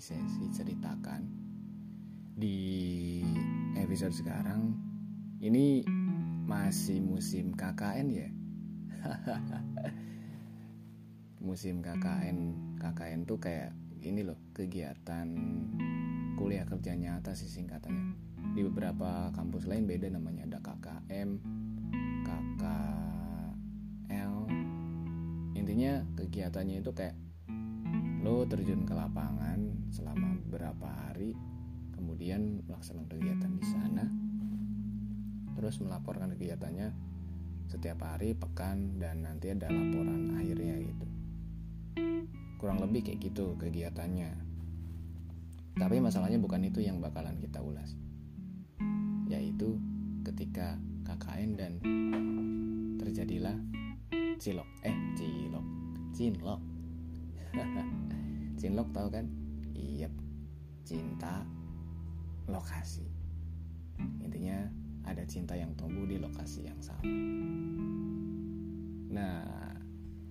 sesi ceritakan. Di episode sekarang ini masih musim KKN ya? Musim KKN KKN tuh kayak ini loh kegiatan kuliah kerja nyata sih singkatannya. Di beberapa kampus lain beda namanya ada KKM KKL intinya kegiatannya itu kayak lo terjun ke lapangan selama beberapa hari kemudian melaksanakan kegiatan di sana. Terus melaporkan kegiatannya setiap hari pekan dan nanti ada laporan akhirnya gitu. Kurang lebih kayak gitu kegiatannya. Tapi masalahnya bukan itu yang bakalan kita ulas. Yaitu ketika KKN dan terjadilah cilok. Eh cilok. Cinlok. Cinlok tahu kan iya cinta lokasi. Intinya ada cinta yang tumbuh di lokasi yang sama. Nah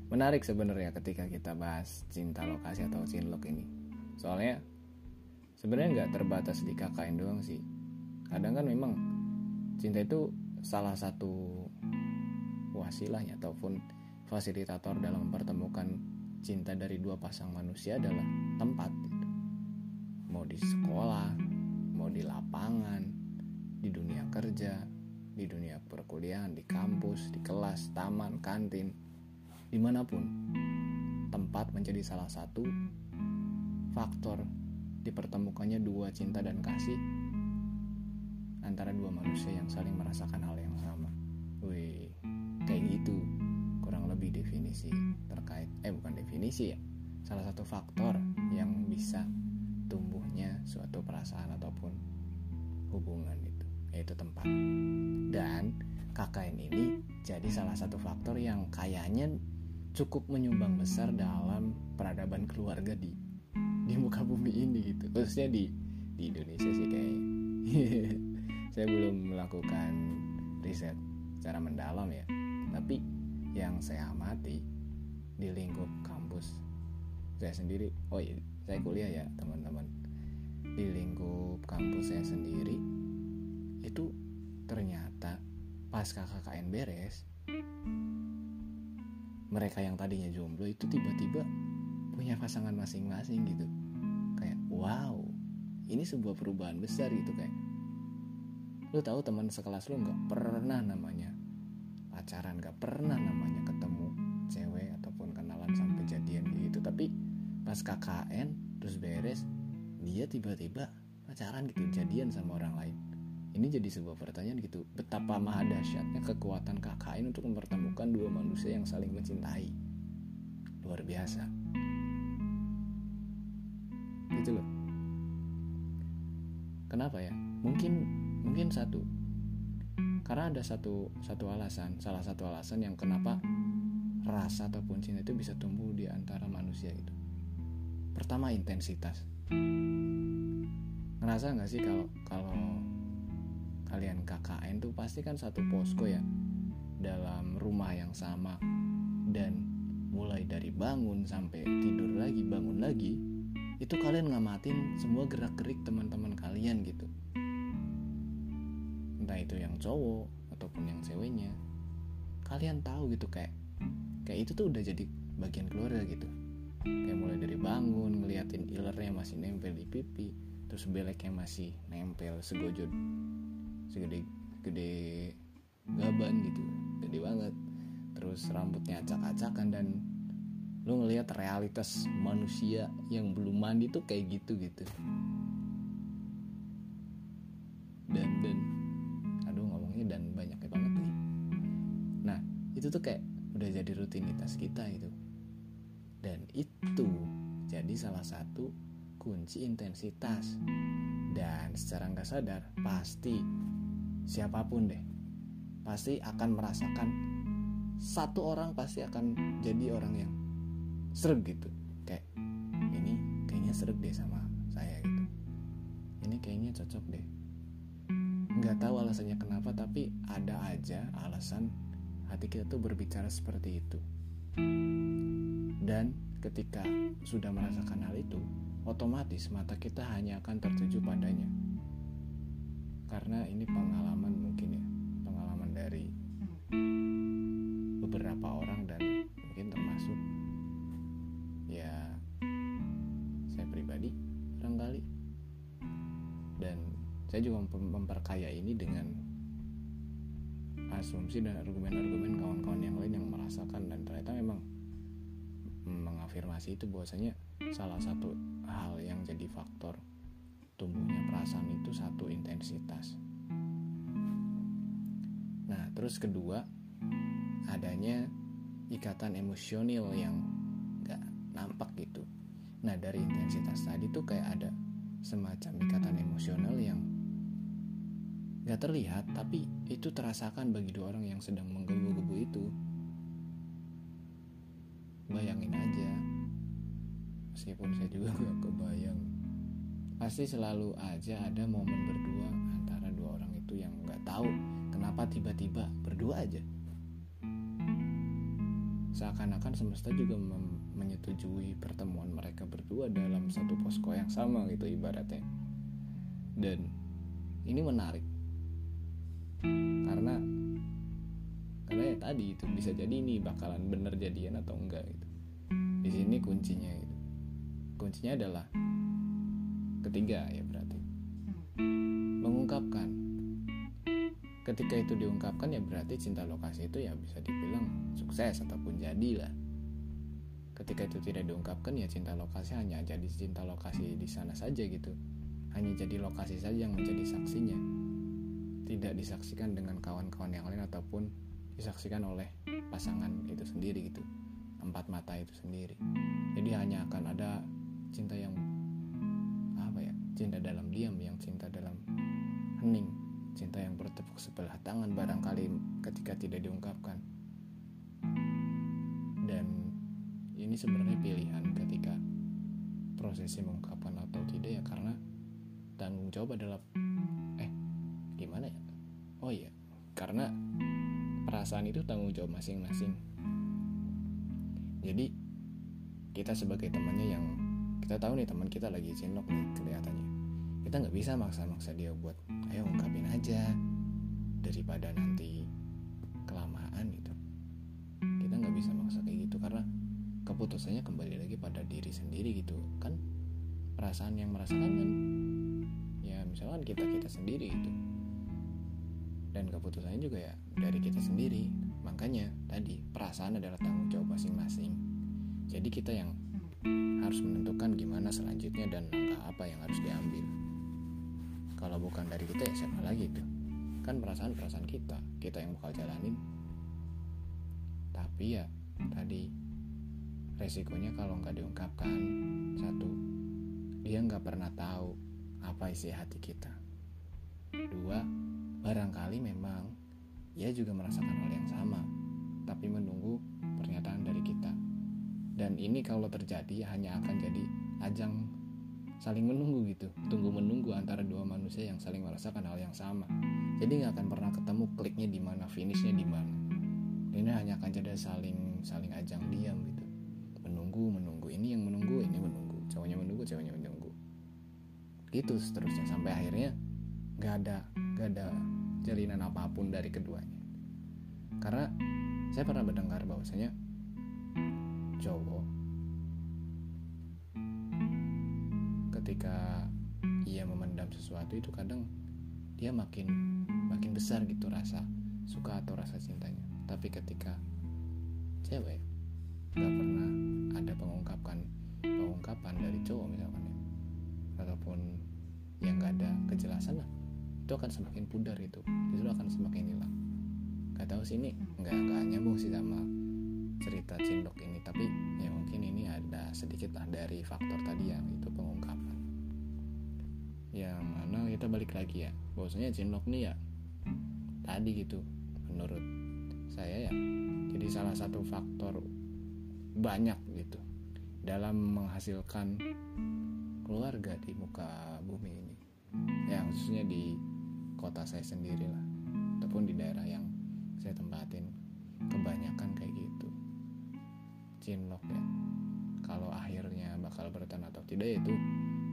menarik sebenarnya ketika kita bahas cinta lokasi atau cinlok ini. Soalnya sebenarnya nggak terbatas di KKN doang sih. Kadang kan memang cinta itu salah satu wasilahnya ataupun fasilitator dalam mempertemukan cinta dari dua pasang manusia adalah tempat. Mau di sekolah mau di lapangan di dunia kerja di dunia perkuliahan di kampus di kelas taman kantin di mana pun tempat menjadi salah satu faktor dipertemukannya dua cinta dan kasih antara dua manusia yang saling merasakan hal yang sama. Wih, kayak gitu kurang lebih definisi terkait eh bukan definisi ya salah satu faktor yang bisa tumbuhnya suatu perasaan ataupun hubungan itu yaitu tempat. Dan KKN ini jadi salah satu faktor yang kayaknya cukup menyumbang besar dalam peradaban keluarga di di muka bumi ini gitu. Khususnya di di Indonesia sih kayak saya belum melakukan riset secara mendalam ya. Tapi yang saya amati di lingkup kampus saya sendiri oh iya saya kuliah ya teman-teman. Di lingkup kampus saya sendiri itu ternyata pas KKN beres mereka yang tadinya jomblo itu tiba-tiba punya pasangan masing-masing gitu. Kayak wow ini sebuah perubahan besar gitu kayak. Lu tahu teman sekelas lu nggak pernah namanya pacaran nggak pernah namanya ketemu cewek ataupun kenalan sampai jadian gitu tapi pas KKN terus beres dia tiba-tiba pacaran gitu jadian sama orang lain. Ini jadi sebuah pertanyaan gitu betapa maha dahsyatnya kekuatan KKN untuk mempertemukan dua manusia yang saling mencintai. Luar biasa. Gitu loh. Kenapa ya? Mungkin mungkin satu. Karena ada satu satu alasan salah satu alasan yang kenapa rasa ataupun cinta itu bisa tumbuh di antara manusia itu pertama intensitas. Ngerasa nggak sih kalau kalau kalian KKN tuh pasti kan satu posko ya dalam rumah yang sama. Dan mulai dari bangun sampai tidur lagi bangun lagi itu kalian ngamatin semua gerak gerik teman-teman kalian gitu. Entah itu yang cowok ataupun yang ceweknya. Kalian tahu gitu kayak kayak itu tuh udah jadi bagian keluarga gitu kayak mulai dari bangun ngeliatin ilernya masih nempel di pipi terus beleknya masih nempel segojod segede gede gaban gitu gede banget. Terus rambutnya acak-acakan dan lu ngelihat realitas manusia yang belum mandi tuh kayak gitu gitu. Dan dan aduh ngomongnya dan banyaknya banget nih. Nah itu tuh kayak udah jadi rutinitas kita gitu dan itu jadi salah satu kunci intensitas. Dan secara nggak sadar pasti siapa pun deh pasti akan merasakan satu orang pasti akan jadi orang yang serg gitu. Kayak ini kayaknya serg deh sama saya gitu. Ini kayaknya cocok deh. Nggak tahu alasannya kenapa tapi ada aja alasan hati kita tuh berbicara seperti itu dan ketika sudah merasakan hal itu otomatis mata kita hanya akan tertuju padanya. Karena ini pengalaman mungkin ya pengalaman dari beberapa orang dan mungkin termasuk ya saya pribadi barangkali. Dan saya juga memperkaya ini dengan asumsi dan argumen-argumen kawan-kawan yang lain yang merasakan dan mengafirmasi itu bahwasanya salah satu hal yang jadi faktor tumbuhnya perasaan itu satu intensitas. Nah, terus kedua, adanya ikatan emosional yang gak nampak gitu. Nah, dari intensitas tadi tuh kayak ada semacam ikatan emosional yang gak terlihat, tapi itu terasakan bagi dua orang yang sedang menggebu-gebu itu. Bayangin aja, meskipun saya juga gak kebayang. Pasti selalu aja ada momen berdua antara dua orang itu yang nggak tahu kenapa tiba-tiba berdua aja. Seakan-akan semesta juga menyetujui pertemuan mereka berdua dalam satu posko yang sama gitu ibaratnya. Dan ini menarik. Karena karena ya tadi itu bisa jadi ini bakalan bener jadian atau enggak gitu. Di sini kuncinya gitu. Kuncinya adalah ketiga ya berarti. Mengungkapkan. Ketika itu diungkapkan ya berarti cinta lokasi itu ya bisa dibilang sukses ataupun jadilah. Ketika itu tidak diungkapkan ya cinta lokasi hanya jadi cinta lokasi di sana saja gitu. Hanya jadi lokasi saja yang menjadi saksinya. Tidak disaksikan dengan kawan-kawan yang lain ataupun disaksikan oleh pasangan itu sendiri gitu. Empat mata itu sendiri. Jadi hanya akan ada cinta yang cinta dalam diam yang cinta dalam hening cinta yang bertepuk sebelah tangan barangkali ketika tidak diungkapkan. Dan ini sebenarnya pilihan ketika prosesi mengungkapkan atau tidak ya karena tanggung jawab adalah eh gimana ya? Oh iya karena perasaan itu tanggung jawab masing-masing. Jadi kita sebagai temannya yang kita tahu nih teman kita lagi cinlok nih kelihatannya. Kita nggak bisa maksa-maksa dia buat ayo ungkapin aja daripada nanti kelamaan gitu. Kita nggak bisa maksa kayak gitu karena keputusannya kembali lagi pada diri sendiri gitu. Kan perasaan yang merasakan kan? Ya misalkan kita kita sendiri gitu dan keputusannya juga ya dari kita sendiri. Makanya tadi perasaan adalah tanggung jawab masing-masing. Jadi kita yang harus menentukan gimana selanjutnya dan langkah apa yang harus diambil. Kalau bukan dari kita ya siapa lagi itu? Kan perasaan-perasaan kita kita yang bakal jalanin. Tapi ya tadi resikonya kalau nggak diungkapkan satu dia nggak pernah tahu apa isi hati kita. Dua memang ia juga merasakan hal yang sama tapi menunggu pernyataan dari kita. Dan ini kalau terjadi hanya akan jadi ajang saling menunggu gitu. Tunggu menunggu antara dua manusia yang saling merasakan hal yang sama. Jadi nggak akan pernah ketemu kliknya di mana finishnya di mana. Ini hanya akan jadi saling saling ajang diam gitu. Menunggu menunggu. Ini yang menunggu ini menunggu. Cowoknya menunggu cowoknya menunggu. Gitu seterusnya. Sampai akhirnya nggak ada nggak ada jalinan apa pun dari keduanya. Karena saya pernah mendengar bahwasanya cowok ketika ia memendam sesuatu itu kadang dia makin makin besar gitu rasa suka atau rasa cintanya. Tapi ketika cewek gak pernah ada pengungkapan pengungkapan dari cowok misalkan ya. Ataupun yang gak ada kejelasan lah itu akan semakin pudar itu. Justru akan semakin hilang. Gak tahu sih ini nggak nggak nyambung sih sama cerita cindok ini. Tapi ya mungkin ini ada sedikit lah dari faktor tadi yang itu pengungkapan. Yang mana kita balik lagi ya. Bahwasanya cinlok nih ya tadi gitu menurut saya ya jadi salah satu faktor banyak gitu dalam menghasilkan keluarga di muka bumi ini. Ya khususnya di kota saya sendiri lah ataupun di daerah yang saya tempatin kebanyakan kayak gitu. Cinlok ya. Kalau akhirnya bakal bertahan atau tidak itu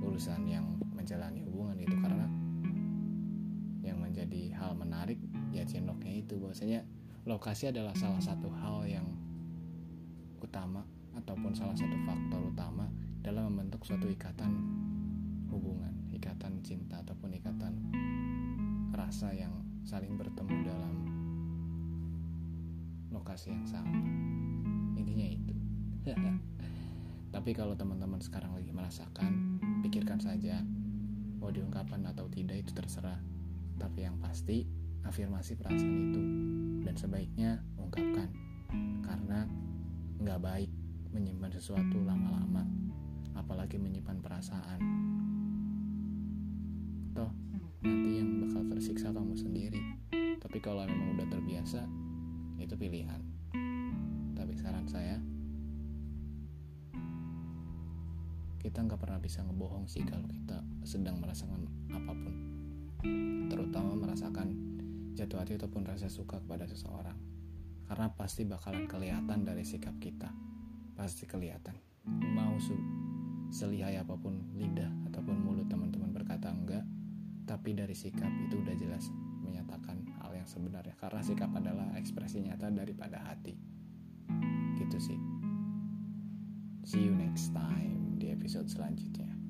urusan yang menjalani hubungan itu. Karena yang menjadi hal menarik ya cinloknya itu. Bahwasanya lokasi adalah salah satu hal yang utama ataupun salah satu faktor utama dalam membentuk suatu ikatan hubungan, ikatan cinta ataupun ikatan rasa yang saling bertemu dalam lokasi yang sama. Intinya itu. Tapi kalau teman-teman sekarang lagi merasakan, pikirkan saja mau diungkapkan atau tidak itu terserah. Tapi yang pasti afirmasi perasaan itu dan sebaiknya ungkapkan karena nggak baik menyimpan sesuatu lama-lama apalagi menyimpan perasaan nanti yang bakal tersiksa kamu sendiri. Tapi kalau memang udah terbiasa itu pilihan. Tapi saran saya kita nggak pernah bisa ngebohong sih kalau kita sedang merasakan apa pun. Terutama merasakan jatuh hati ataupun rasa suka kepada seseorang. Karena pasti bakalan kelihatan dari sikap kita. Pasti kelihatan. Mau selihai apa pun lidah ataupun mulut teman-teman tapi dari sikap itu udah jelas menyatakan hal yang sebenarnya. Karena sikap adalah ekspresi nyata daripada hati. Gitu sih. See you next time di episode selanjutnya